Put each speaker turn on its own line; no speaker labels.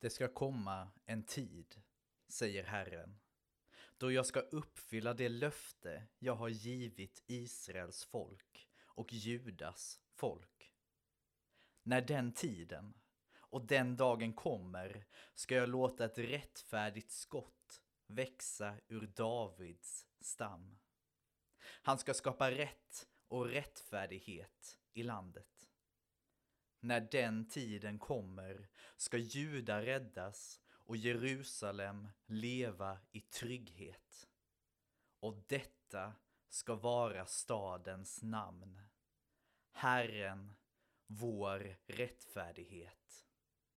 Det ska komma en tid, säger Herren, då jag ska uppfylla det löfte jag har givit Israels folk och Judas folk. När den tiden och den dagen kommer ska jag låta ett rättfärdigt skott växa ur Davids stam. Han ska skapa rätt och rättfärdighet i landet. När den tiden kommer ska Juda räddas och Jerusalem leva i trygghet. Och detta ska vara stadens namn. Herren, vår rättfärdighet.